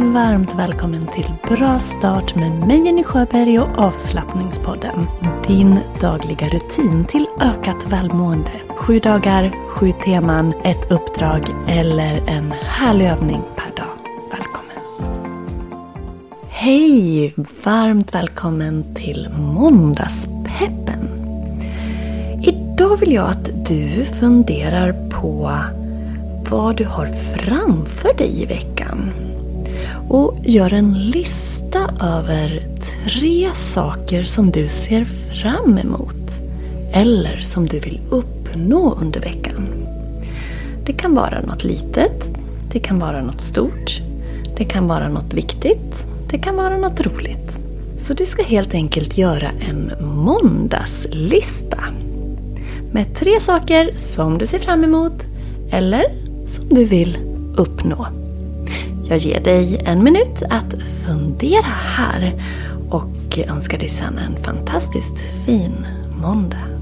Varmt välkommen till Bra start med mig Jenny Sjöberg och avslappningspodden. Din dagliga rutin till ökat välmående. Sju dagar, sju teman, ett uppdrag eller en härlig övning per dag. Välkommen! Hej! Varmt välkommen till Måndagspeppen. Idag vill jag att du funderar på vad du har framför dig i veckan. Och gör en lista över tre saker som du ser fram emot. Eller som du vill uppnå under veckan. Det kan vara något litet. Det kan vara något stort. Det kan vara något viktigt. Det kan vara något roligt. Så du ska helt enkelt göra en måndagslista. Med tre saker som du ser fram emot eller som du vill uppnå. Jag ger dig en minut att fundera här och önskar dig sedan en fantastiskt fin måndag.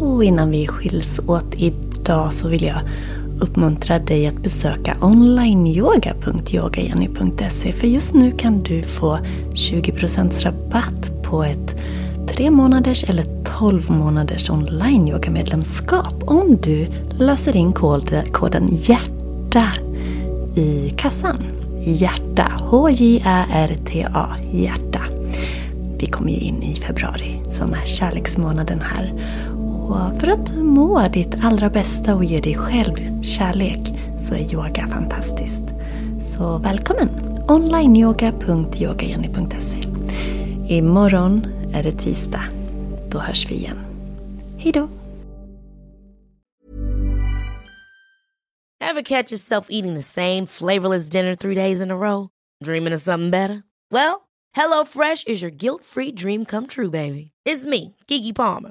Och innan vi skiljs åt idag så vill jag uppmuntra dig att besöka onlineyoga.yogajenny.se för just nu kan du få 20% rabatt på ett tre månaders eller 12 månaders online yoga medlemskap om du löser in koden HJÄRTA i kassan. Hjärta, H-J-Ä-R-T-A, hjärta. Vi kommer ju in i februari som är kärleksmånaden här. Och för att må ditt allra bästa och ge dig själv kärlek så är yoga fantastiskt. Så välkommen! onlineyoga.yogajenny.se Imorgon är det tisdag. Då hörs vi igen. Hejdå! Have catch yourself eating the same flavorless dinner three days in a row? Dreaming of something better? Well, HelloFresh is your guilt-free dream come true, baby. It's me, Gigi Palmer.